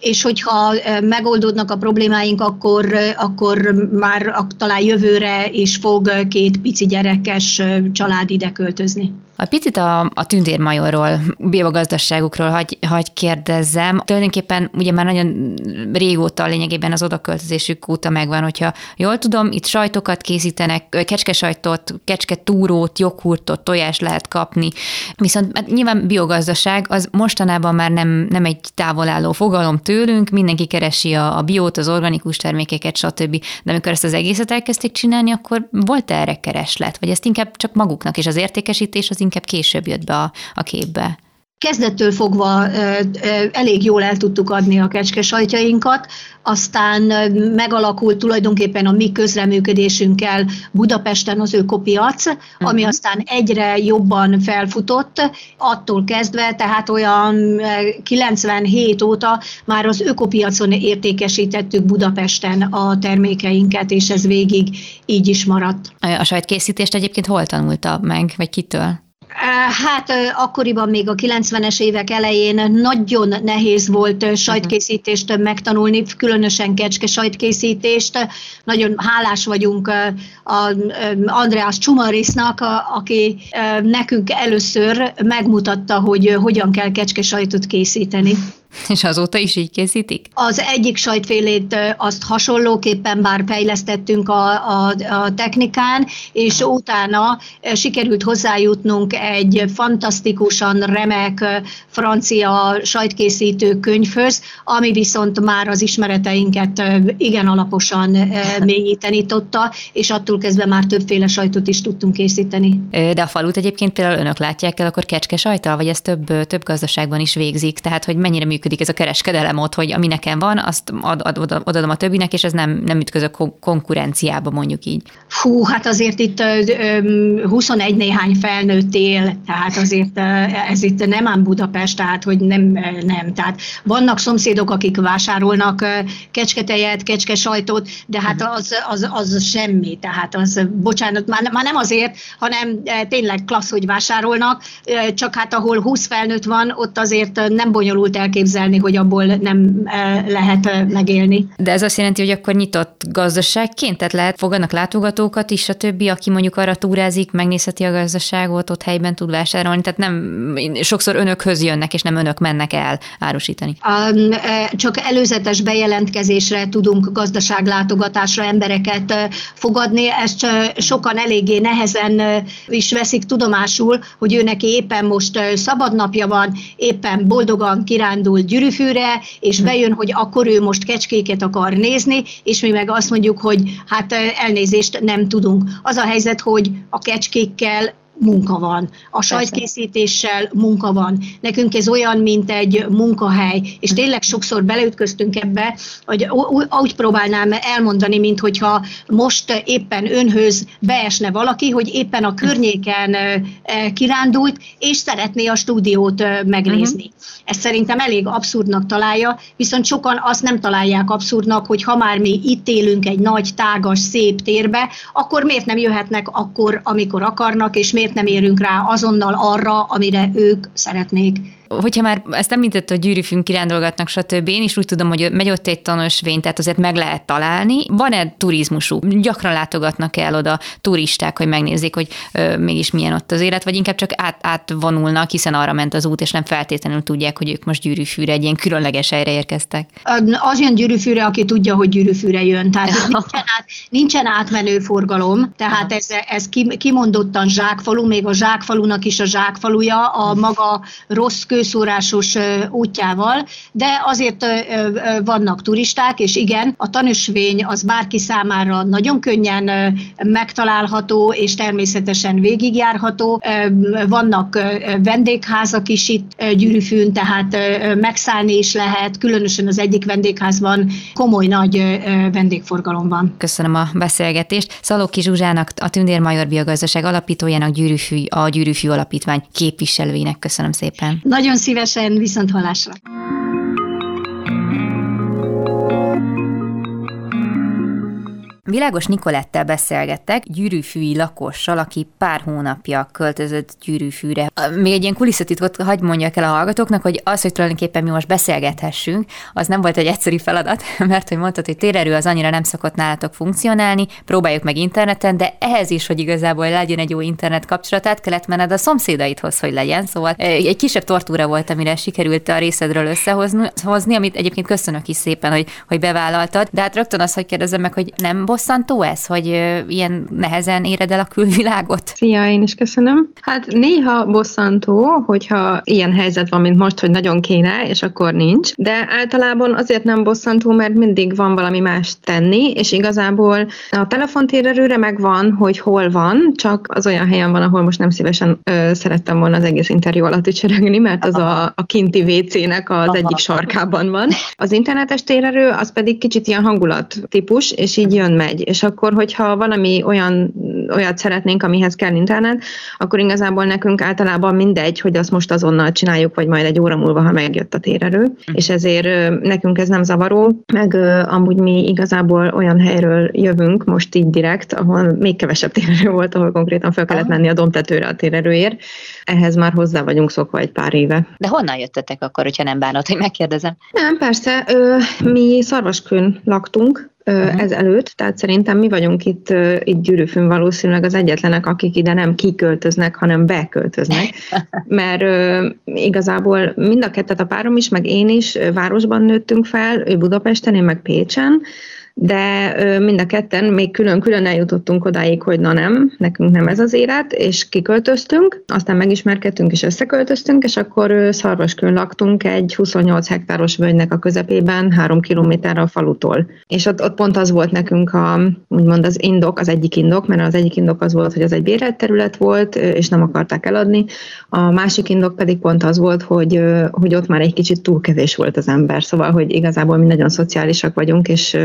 és hogyha megoldódnak a problémáink, akkor, akkor már talán jövőre is fog két pici gyerekes család ide költözni. A picit a, a tündérmajorról, biogazdaságukról hagy, hagy kérdezzem. Tulajdonképpen ugye már nagyon régóta lényegében az odaköltözésük óta megvan, hogyha jól tudom, itt sajtokat készítenek, kecskesajtot, kecske túrót, joghurtot, tojás lehet kapni. Viszont hát nyilván biogazdaság az mostanában már nem, nem egy távolálló fogalom tőlünk, mindenki keresi a, a biót, az organikus termékeket, stb. De amikor ezt az egészet elkezdték csinálni, akkor volt erre kereslet? Vagy ezt inkább csak maguknak, és az értékesítés az inkább később jött be a, a képbe? Kezdettől fogva elég jól el tudtuk adni a kecske sajtjainkat, aztán megalakult tulajdonképpen a mi közreműködésünkkel Budapesten az ökopiac, ami aztán egyre jobban felfutott, attól kezdve, tehát olyan 97 óta már az ökopiacon értékesítettük Budapesten a termékeinket, és ez végig így is maradt. A sajtkészítést egyébként hol tanulta meg, vagy kitől? Hát akkoriban még a 90-es évek elején nagyon nehéz volt sajtkészítést megtanulni, különösen kecske sajtkészítést. Nagyon hálás vagyunk a Andreas Csumarisnak, aki nekünk először megmutatta, hogy hogyan kell kecske sajtot készíteni. [LAUGHS] És azóta is így készítik? Az egyik sajtfélét azt hasonlóképpen bár fejlesztettünk a, a, a technikán, és utána sikerült hozzájutnunk egy fantasztikusan remek francia sajtkészítő könyvhöz, ami viszont már az ismereteinket igen alaposan [LAUGHS] mélyíteni tudta, és attól kezdve már többféle sajtot is tudtunk készíteni. De a falut egyébként például önök látják el, akkor kecske sajtal, vagy ez több, több gazdaságban is végzik, tehát hogy mennyire működik ez a kereskedelem ott, hogy ami nekem van, azt ad, ad, ad, adom a többinek, és ez nem, nem ütközök konkurenciába, mondjuk így. Fú, hát azért itt 21 néhány felnőtt él, tehát azért ez itt nem ám Budapest, tehát hogy nem, nem. Tehát vannak szomszédok, akik vásárolnak kecsketejet, kecske sajtot, de hát mhm. az, az, az semmi, tehát az, bocsánat, már, már nem azért, hanem tényleg klassz, hogy vásárolnak, csak hát ahol 20 felnőtt van, ott azért nem bonyolult elképzelni, elképzelni, hogy abból nem eh, lehet eh, megélni. De ez azt jelenti, hogy akkor nyitott gazdaságként, tehát lehet fogadnak látogatókat is, a többi, aki mondjuk arra túrázik, megnézheti a gazdaságot, ott helyben tud vásárolni, tehát nem sokszor önökhöz jönnek, és nem önök mennek el árusítani. Um, csak előzetes bejelentkezésre tudunk gazdaságlátogatásra embereket fogadni, ezt sokan eléggé nehezen is veszik tudomásul, hogy ő neki éppen most szabadnapja van, éppen boldogan kirándul elindul Gyűrűfűre, és hm. bejön, hogy akkor ő most kecskéket akar nézni, és mi meg azt mondjuk, hogy hát elnézést nem tudunk. Az a helyzet, hogy a kecskékkel munka van. A sajtkészítéssel munka van. Nekünk ez olyan, mint egy munkahely, és tényleg sokszor beleütköztünk ebbe, hogy úgy próbálnám elmondani, mint hogyha most éppen önhöz beesne valaki, hogy éppen a környéken kirándult, és szeretné a stúdiót megnézni. Uh-huh. Ezt szerintem elég abszurdnak találja, viszont sokan azt nem találják abszurdnak, hogy ha már mi itt élünk egy nagy, tágas, szép térbe, akkor miért nem jöhetnek akkor, amikor akarnak, és miért nem érünk rá azonnal arra, amire ők szeretnék hogyha már ezt említett, hogy gyűrűfünk kirándolgatnak, stb. Én is úgy tudom, hogy megy ott egy tanösvény, tehát azért meg lehet találni. Van-e turizmusú? Gyakran látogatnak el oda turisták, hogy megnézzék, hogy ö, mégis milyen ott az élet, vagy inkább csak át, átvonulnak, hiszen arra ment az út, és nem feltétlenül tudják, hogy ők most gyűrűfűre egy ilyen különleges helyre érkeztek. Az jön gyűrűfűre, aki tudja, hogy gyűrűfűre jön. Tehát [LAUGHS] nincsen, át, nincsen átmenő forgalom, tehát ez, ez kimondottan zsákfalu, még a zsákfalunak is a zsákfaluja, a maga rossz kö főszórásos útjával, de azért vannak turisták, és igen, a tanösvény az bárki számára nagyon könnyen megtalálható, és természetesen végigjárható. Vannak vendégházak is itt Gyűrűfűn, tehát megszállni is lehet, különösen az egyik vendégházban komoly nagy vendégforgalom van. Köszönöm a beszélgetést. Szalóki Zsuzsának, a Tündérmajor Biogazdaság alapítójának, Gyűrűfű, a Gyűrűfű Alapítvány képviselőinek köszönöm szépen. Nagyon nagyon szívesen, viszont hallásra. Világos Nikolettel beszélgettek, gyűrűfűi lakossal, aki pár hónapja költözött gyűrűfűre. Még egy ilyen kulisszatitkot hagyd mondjak el a hallgatóknak, hogy az, hogy tulajdonképpen mi most beszélgethessünk, az nem volt egy egyszerű feladat, [LAUGHS] mert hogy mondtad, hogy térerő az annyira nem szokott nálatok funkcionálni, próbáljuk meg interneten, de ehhez is, hogy igazából legyen egy jó internet kapcsolatát, kellett menned a szomszédaidhoz, hogy legyen. Szóval egy kisebb tortúra volt, amire sikerült a részedről összehozni, amit egyébként köszönök is szépen, hogy, hogy bevállaltad. De hát rögtön az, hogy kérdezem meg, hogy nem bosszantó ez, hogy ilyen nehezen éred el a külvilágot? Szia, én is köszönöm. Hát néha bosszantó, hogyha ilyen helyzet van, mint most, hogy nagyon kéne, és akkor nincs. De általában azért nem bosszantó, mert mindig van valami más tenni, és igazából a telefontérerőre megvan, hogy hol van, csak az olyan helyen van, ahol most nem szívesen ö, szerettem volna az egész interjú alatt csörögni, mert az a, a kinti WC-nek az egyik sarkában van. Az internetes térerő az pedig kicsit ilyen hangulat típus, és így jön megy. És akkor, hogyha valami olyan, olyat szeretnénk, amihez kell internet, akkor igazából nekünk általában mindegy, hogy azt most azonnal csináljuk, vagy majd egy óra múlva, ha megjött a térerő. Hm. És ezért nekünk ez nem zavaró, meg amúgy mi igazából olyan helyről jövünk most így direkt, ahol még kevesebb térerő volt, ahol konkrétan fel kellett menni a domtetőre a térerőért. Ehhez már hozzá vagyunk szokva egy pár éve. De honnan jöttetek akkor, hogyha nem bánod, hogy megkérdezem? Nem, persze. Mi Szarvaskőn laktunk, uh-huh. ezelőtt, tehát szerintem mi vagyunk itt, itt Gyűrűfőn valószínűleg az egyetlenek, akik ide nem kiköltöznek, hanem beköltöznek, [LAUGHS] mert igazából mind a kettet a párom is, meg én is városban nőttünk fel, ő Budapesten, én meg Pécsen, de mind a ketten még külön-külön eljutottunk odáig, hogy na nem, nekünk nem ez az élet, és kiköltöztünk, aztán megismerkedtünk és összeköltöztünk, és akkor Szarvaskön laktunk egy 28 hektáros völgynek a közepében, három kilométerre a falutól. És ott, ott pont az volt nekünk a, úgymond az indok, az egyik indok, mert az egyik indok az volt, hogy az egy bérelt terület volt, és nem akarták eladni. A másik indok pedig pont az volt, hogy, hogy ott már egy kicsit túl kevés volt az ember, szóval, hogy igazából mi nagyon szociálisak vagyunk, és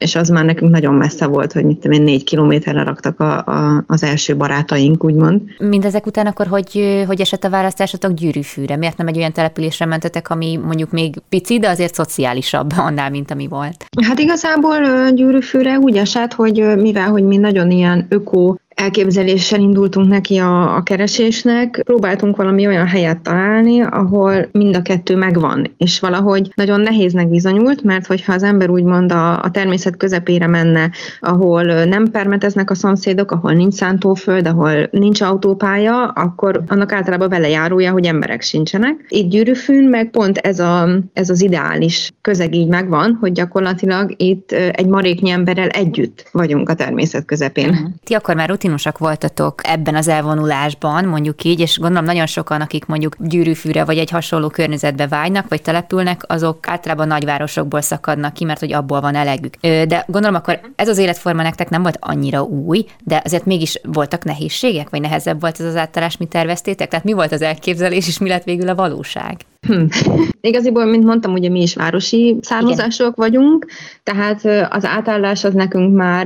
és az már nekünk nagyon messze volt, hogy mit tudom én, négy kilométerre raktak a, a, az első barátaink, úgymond. Mindezek után akkor, hogy, hogy esett a választásotok gyűrűfűre? Miért nem egy olyan településre mentetek, ami mondjuk még pici, de azért szociálisabb annál, mint ami volt? Hát igazából gyűrűfűre úgy esett, hogy mivel, hogy mi nagyon ilyen öko elképzeléssel indultunk neki a, a keresésnek. Próbáltunk valami olyan helyet találni, ahol mind a kettő megvan, és valahogy nagyon nehéznek bizonyult, mert hogyha az ember úgymond a, a természet közepére menne, ahol nem permeteznek a szomszédok, ahol nincs szántóföld, ahol nincs autópálya, akkor annak általában vele járója, hogy emberek sincsenek. Itt gyűrűfűn meg pont ez, a, ez az ideális közeg így megvan, hogy gyakorlatilag itt egy maréknyi emberrel együtt vagyunk a természet közepén. Ti akkor már rutin rutinosak voltatok ebben az elvonulásban, mondjuk így, és gondolom nagyon sokan, akik mondjuk gyűrűfűre vagy egy hasonló környezetbe vágynak, vagy települnek, azok általában nagyvárosokból szakadnak ki, mert hogy abból van elegük. De gondolom akkor ez az életforma nektek nem volt annyira új, de azért mégis voltak nehézségek, vagy nehezebb volt ez az átállás, mint terveztétek? Tehát mi volt az elképzelés, és mi lett végül a valóság? Hm. Igaziból, mint mondtam, ugye mi is városi származások Igen. vagyunk, tehát az átállás az nekünk már,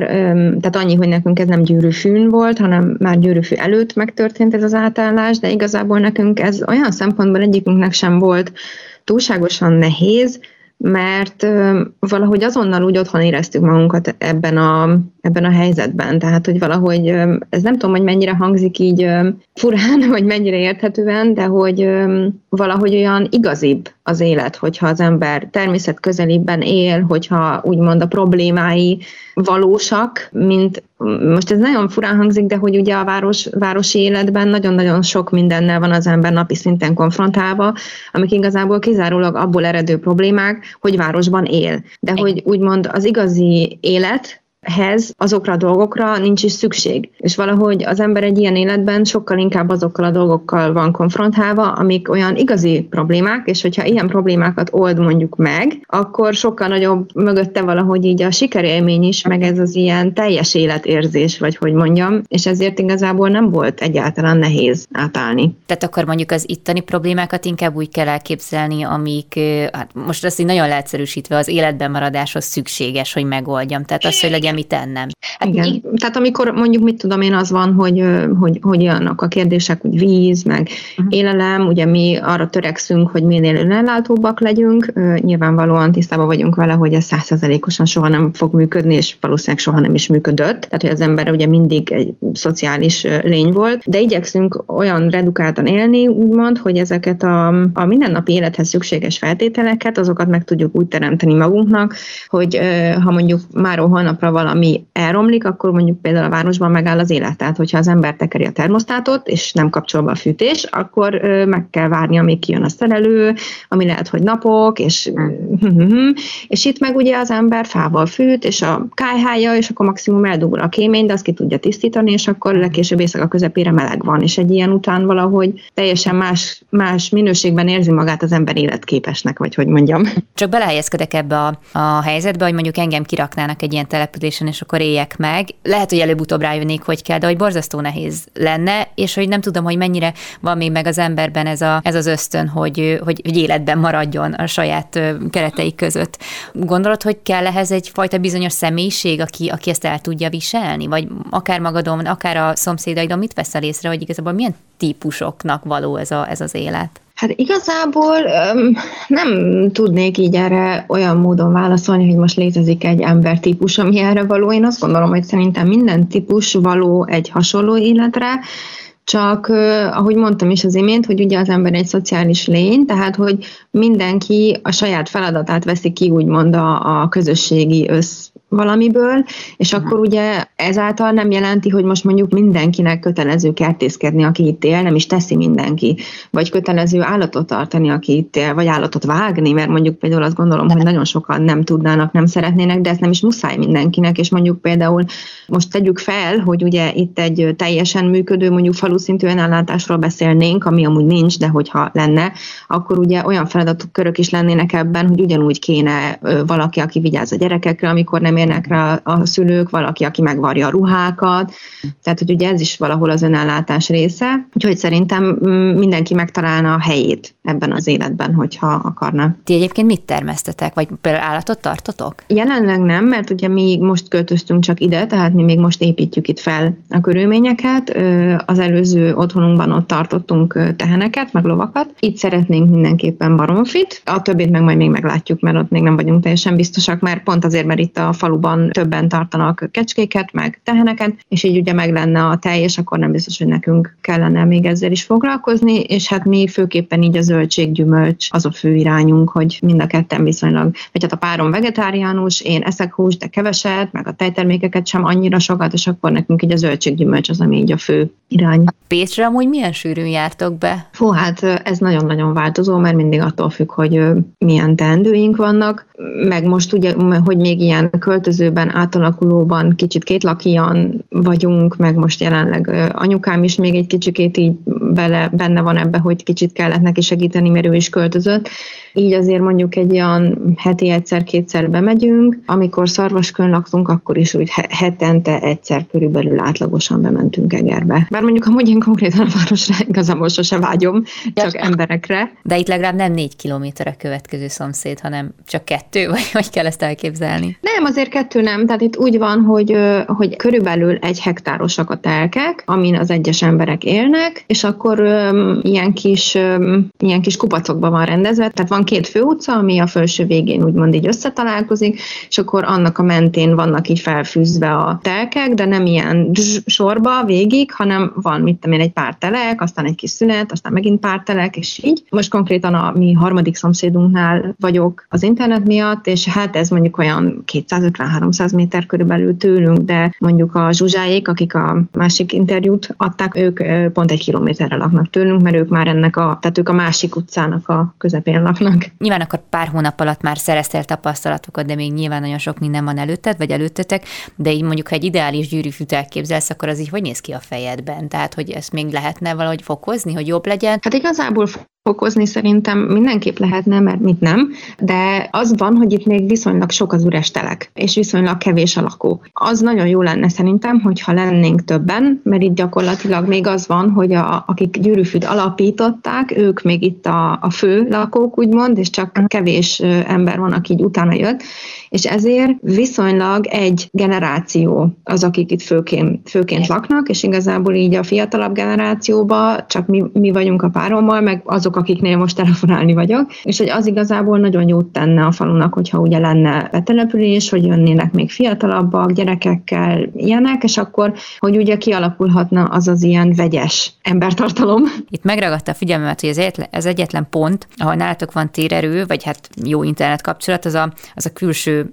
tehát annyi, hogy nekünk ez nem gyűrűfűn volt, hanem már gyűrűfű előtt megtörtént ez az átállás, de igazából nekünk ez olyan szempontból egyikünknek sem volt túlságosan nehéz, mert valahogy azonnal úgy otthon éreztük magunkat ebben a, ebben a helyzetben. Tehát, hogy valahogy, ez nem tudom, hogy mennyire hangzik így furán, [LAUGHS] vagy mennyire érthetően, de hogy valahogy olyan igazibb az élet, hogyha az ember természet közelében él, hogyha úgymond a problémái valósak, mint most ez nagyon furán hangzik, de hogy ugye a város, városi életben nagyon-nagyon sok mindennel van az ember napi szinten konfrontálva, amik igazából kizárólag abból eredő problémák, hogy városban él. De hogy úgymond az igazi élet, hez, azokra a dolgokra nincs is szükség. És valahogy az ember egy ilyen életben sokkal inkább azokkal a dolgokkal van konfrontálva, amik olyan igazi problémák, és hogyha ilyen problémákat old mondjuk meg, akkor sokkal nagyobb mögötte valahogy így a sikerélmény is, meg ez az ilyen teljes életérzés, vagy hogy mondjam, és ezért igazából nem volt egyáltalán nehéz átállni. Tehát akkor mondjuk az itteni problémákat inkább úgy kell elképzelni, amik, hát most azt így nagyon leegyszerűsítve az életben maradáshoz szükséges, hogy megoldjam. Tehát az, hogy legyen mit tennem. Hát Igen. Így, tehát amikor mondjuk, mit tudom én, az van, hogy, hogy, hogy olyanok a kérdések, hogy víz, meg uh-huh. élelem, ugye mi arra törekszünk, hogy minél önellátóbbak legyünk, nyilvánvalóan tisztában vagyunk vele, hogy ez százszerzelékosan soha nem fog működni, és valószínűleg soha nem is működött, tehát hogy az ember ugye mindig egy szociális lény volt, de igyekszünk olyan redukáltan élni, úgymond, hogy ezeket a, a mindennapi élethez szükséges feltételeket, azokat meg tudjuk úgy teremteni magunknak, hogy ha mondjuk már holnapra valami elromlik, akkor mondjuk például a városban megáll az élet. Tehát, hogyha az ember tekeri a termosztátot, és nem kapcsol be a fűtés, akkor meg kell várni, amíg kijön a szerelő, ami lehet, hogy napok, és, és itt meg ugye az ember fával fűt, és a kájhája, és akkor maximum eldugul a kémény, de azt ki tudja tisztítani, és akkor legkésőbb éjszaka közepére meleg van, és egy ilyen után valahogy teljesen más, más minőségben érzi magát az ember életképesnek, vagy hogy mondjam. Csak belehelyezkedek ebbe a, a helyzetbe, hogy mondjuk engem kiraknának egy ilyen településen, és akkor éljek meg. Lehet, hogy előbb-utóbb rájönnék, hogy kell, de hogy borzasztó nehéz lenne, és hogy nem tudom, hogy mennyire van még meg az emberben ez, a, ez az ösztön, hogy, hogy, hogy életben maradjon a saját keretei között. Gondolod, hogy kell ehhez egyfajta bizonyos személyiség, aki, aki ezt el tudja viselni? Vagy akár magadon, akár a szomszédaidon mit veszel észre, hogy igazából milyen típusoknak való ez, a, ez az élet? Hát igazából öm, nem tudnék így erre olyan módon válaszolni, hogy most létezik egy embertípus, ami erre való. Én azt gondolom, hogy szerintem minden típus való egy hasonló életre, csak ahogy mondtam is az imént, hogy ugye az ember egy szociális lény, tehát hogy mindenki a saját feladatát veszi ki úgymond a, a közösségi össz valamiből, és uh-huh. akkor ugye ezáltal nem jelenti, hogy most mondjuk mindenkinek kötelező kertészkedni, aki itt él, nem is teszi mindenki, vagy kötelező állatot tartani, aki itt él, vagy állatot vágni, mert mondjuk például azt gondolom, hogy nagyon sokan nem tudnának, nem szeretnének, de ez nem is muszáj mindenkinek, és mondjuk például most tegyük fel, hogy ugye itt egy teljesen működő, mondjuk falu szintű ellátásról beszélnénk, ami amúgy nincs, de hogyha lenne, akkor ugye olyan feladatok körök is lennének ebben, hogy ugyanúgy kéne valaki, aki vigyáz a gyerekekre, amikor nem érnek rá a szülők, valaki, aki megvarja a ruhákat, tehát hogy ugye ez is valahol az önellátás része, úgyhogy szerintem mm, mindenki megtalálna a helyét ebben az életben, hogyha akarna. Ti egyébként mit termesztetek, vagy például állatot tartotok? Jelenleg nem, mert ugye mi most költöztünk csak ide, tehát mi még most építjük itt fel a körülményeket. Az előző otthonunkban ott tartottunk teheneket, meg lovakat. Itt szeretnénk mindenképpen baromfit, a többét meg majd még meglátjuk, mert ott még nem vagyunk teljesen biztosak, mert pont azért, mert itt a faluban többen tartanak kecskéket, meg teheneket, és így ugye meg lenne a tej, és akkor nem biztos, hogy nekünk kellene még ezzel is foglalkozni, és hát mi főképpen így a zöldség, gyümölcs az a fő irányunk, hogy mind a ketten viszonylag, vagy hát a párom vegetáriánus, én eszek hús, de keveset, meg a tejtermékeket sem annyira sokat, és akkor nekünk így a zöldség, gyümölcs az, ami így a fő irány. Pécsre amúgy milyen sűrűn jártok be? Hú, hát ez nagyon-nagyon változó, mert mindig attól függ, hogy milyen teendőink vannak, meg most ugye, hogy még ilyen költözőben, átalakulóban kicsit kétlakian vagyunk, meg most jelenleg anyukám is még egy kicsikét így bele, benne van ebbe, hogy kicsit kellett neki segíteni, mert ő is költözött, így azért mondjuk egy olyan heti egyszer-kétszer bemegyünk, amikor szarvaskön laktunk, akkor is úgy hetente egyszer körülbelül átlagosan bementünk Egerbe. Bár mondjuk amúgy én konkrétan a városra igazából sose vágyom, csak emberekre. De itt legalább nem négy kilométer a következő szomszéd, hanem csak kettő, [LAUGHS] vagy hogy kell ezt elképzelni? Nem, azért kettő nem. Tehát itt úgy van, hogy, hogy körülbelül egy hektárosak a telkek, amin az egyes emberek élnek, és akkor um, ilyen kis, um, ilyen kis kupacokban van rendezve, tehát van két fő utca, ami a felső végén úgymond így összetalálkozik, és akkor annak a mentén vannak így felfűzve a telkek, de nem ilyen sorba végig, hanem van, mit tudom én, egy pár telek, aztán egy kis szünet, aztán megint pár telek, és így. Most konkrétan a mi harmadik szomszédunknál vagyok az internet miatt, és hát ez mondjuk olyan 250-300 méter körülbelül tőlünk, de mondjuk a zsuzsáék, akik a másik interjút adták, ők pont egy kilométerre laknak tőlünk, mert ők már ennek a, tehát ők a másik utcának a közepén laknak. Nyilván akkor pár hónap alatt már szereztél tapasztalatokat, de még nyilván nagyon sok minden van előtted, vagy előttetek, de így mondjuk, ha egy ideális gyűrűfűt elképzelsz, akkor az így hogy néz ki a fejedben? Tehát, hogy ezt még lehetne valahogy fokozni, hogy jobb legyen? Hát igazából okozni szerintem mindenképp lehetne, mert mit nem, de az van, hogy itt még viszonylag sok az üres telek, és viszonylag kevés a lakó. Az nagyon jó lenne szerintem, hogyha lennénk többen, mert itt gyakorlatilag még az van, hogy a, akik gyűrűfüd alapították, ők még itt a, a fő lakók, úgymond, és csak kevés ember van, aki így utána jött, és ezért viszonylag egy generáció az, akik itt főként, főként laknak, és igazából így a fiatalabb generációban csak mi, mi vagyunk a párommal, meg azok, akiknél most telefonálni vagyok, és hogy az igazából nagyon jót tenne a falunak, hogyha ugye lenne betelepülés, hogy jönnének még fiatalabbak, gyerekekkel, ilyenek, és akkor, hogy ugye kialakulhatna az az ilyen vegyes embertartalom. Itt megragadta a figyelmemet, hogy ez egyetlen, ez egyetlen pont, ahol nálatok van térerő, vagy hát jó internet kapcsolat, az a, az a külső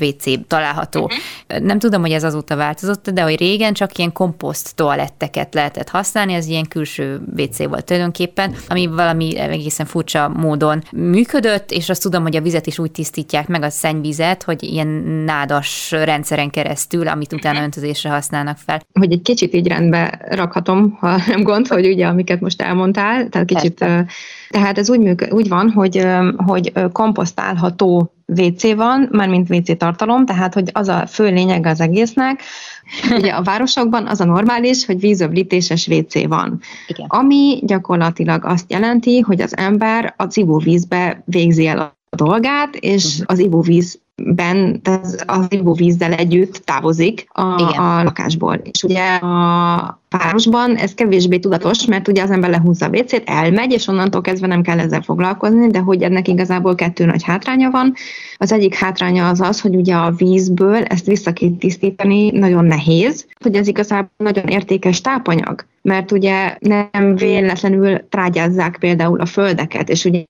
WC található. Uh-huh. Nem tudom, hogy ez azóta változott, de hogy régen csak ilyen komposzt toaletteket lehetett használni, az ilyen külső WC volt tulajdonképpen, ami valami egészen furcsa módon működött, és azt tudom, hogy a vizet is úgy tisztítják meg, a szennyvizet, hogy ilyen nádas rendszeren keresztül, amit utána öntözésre használnak fel. Hogy egy kicsit így rendbe rakhatom, ha nem gond, hogy ugye amiket most elmondtál, tehát kicsit Persze. Tehát ez úgy, működ, úgy van, hogy, hogy komposztálható WC van, mármint WC tartalom, tehát hogy az a fő lényeg az egésznek, Ugye a városokban az a normális, hogy vízöblítéses WC van. Igen. Ami gyakorlatilag azt jelenti, hogy az ember az ivóvízbe végzi el a dolgát, és uh-huh. az ivóvíz ben az, az ivóvízzel együtt távozik a, a lakásból. És ugye a városban ez kevésbé tudatos, mert ugye az ember lehúzza a WC-t, elmegy, és onnantól kezdve nem kell ezzel foglalkozni, de hogy ennek igazából kettő nagy hátránya van. Az egyik hátránya az az, hogy ugye a vízből ezt vissza tisztítani nagyon nehéz, hogy ez igazából nagyon értékes tápanyag mert ugye nem véletlenül trágyázzák például a földeket, és ugye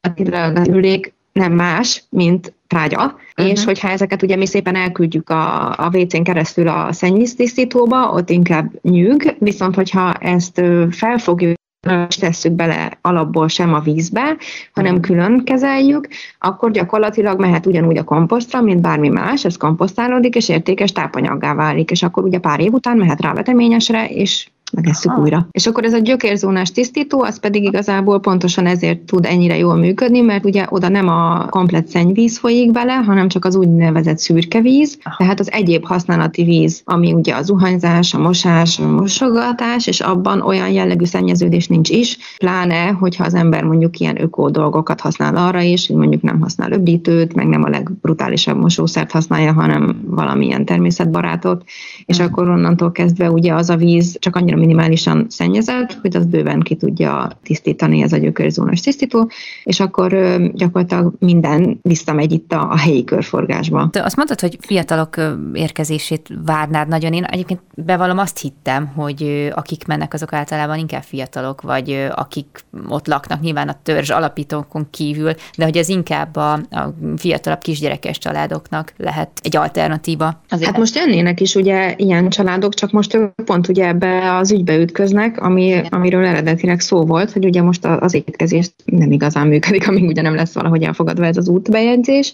a ülék nem más, mint trágya, uh-huh. és hogyha ezeket ugye mi szépen elküldjük a, a WC-n keresztül a szennyvíztisztítóba, ott inkább nyűg, viszont hogyha ezt felfogjuk és tesszük bele alapból sem a vízbe, hanem külön kezeljük, akkor gyakorlatilag mehet ugyanúgy a komposztra, mint bármi más, ez komposztálódik, és értékes tápanyaggá válik, és akkor ugye pár év után mehet rá veteményesre, és megesszük újra. És akkor ez a gyökérzónás tisztító, az pedig igazából pontosan ezért tud ennyire jól működni, mert ugye oda nem a komplet szennyvíz folyik bele, hanem csak az úgynevezett szürke víz, tehát az egyéb használati víz, ami ugye a zuhanyzás, a mosás, a mosogatás, és abban olyan jellegű szennyeződés nincs is, pláne, hogyha az ember mondjuk ilyen ökó dolgokat használ arra is, hogy mondjuk nem használ öblítőt, meg nem a legbrutálisabb mosószert használja, hanem valamilyen természetbarátot, és mm. akkor onnantól kezdve ugye az a víz csak annyira minimálisan szennyezett, hogy az bőven ki tudja tisztítani ez a gyökörzónos tisztító, és akkor gyakorlatilag minden visszamegy itt a, a helyi körforgásba. Te azt mondtad, hogy fiatalok érkezését várnád nagyon. Én egyébként bevallom azt hittem, hogy akik mennek, azok általában inkább fiatalok, vagy akik ott laknak, nyilván a törzs alapítókon kívül, de hogy ez inkább a, a fiatalabb kisgyerekes családoknak lehet egy alternatíva. Azért hát most jönnének is ugye ilyen családok, csak most pont ugye ebbe az ügybe ütköznek, ami, amiről eredetileg szó volt, hogy ugye most az étkezés nem igazán működik, amíg ugye nem lesz valahogy elfogadva ez az útbejegyzés.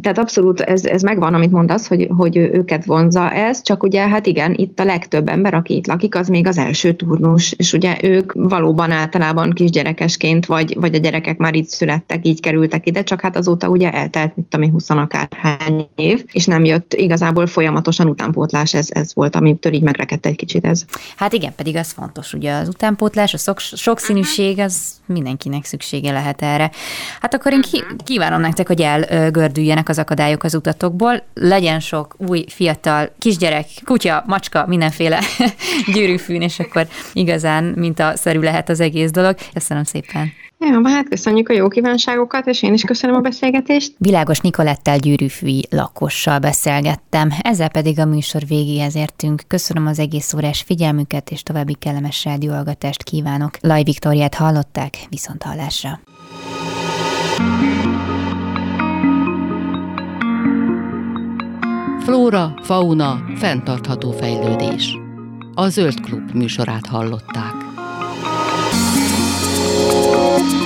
Tehát abszolút ez, ez megvan, amit mondasz, hogy, hogy őket vonza ez, csak ugye hát igen, itt a legtöbb ember, aki itt lakik, az még az első turnus, és ugye ők valóban általában kisgyerekesként, vagy, vagy a gyerekek már itt születtek, így kerültek ide, csak hát azóta ugye eltelt, mit tudom 20 akárhány év, és nem jött igazából folyamatosan utánpótlás, ez, ez volt, amitől így megrekedt egy kicsit ez. Hát igen, pedig az fontos, ugye az utánpótlás, a sok, sokszínűség, az mindenkinek szüksége lehet erre. Hát akkor én kívánom nektek, hogy elgördüljenek az akadályok az utatokból, legyen sok új, fiatal, kisgyerek, kutya, macska, mindenféle [LAUGHS] gyűrűfűn, és akkor igazán mint a szerű lehet az egész dolog. Köszönöm szépen. Ja, hát köszönjük a jó kívánságokat, és én is köszönöm a beszélgetést. Világos Nikolettel gyűrűfűi lakossal beszélgettem, ezzel pedig a műsor végéhez értünk. Köszönöm az egész órás figyelmüket, és további kellemes rádióalgatást kívánok. Laj Viktoriát hallották, viszont hallásra. Flóra, fauna, fenntartható fejlődés. A Zöld Klub műsorát hallották. Música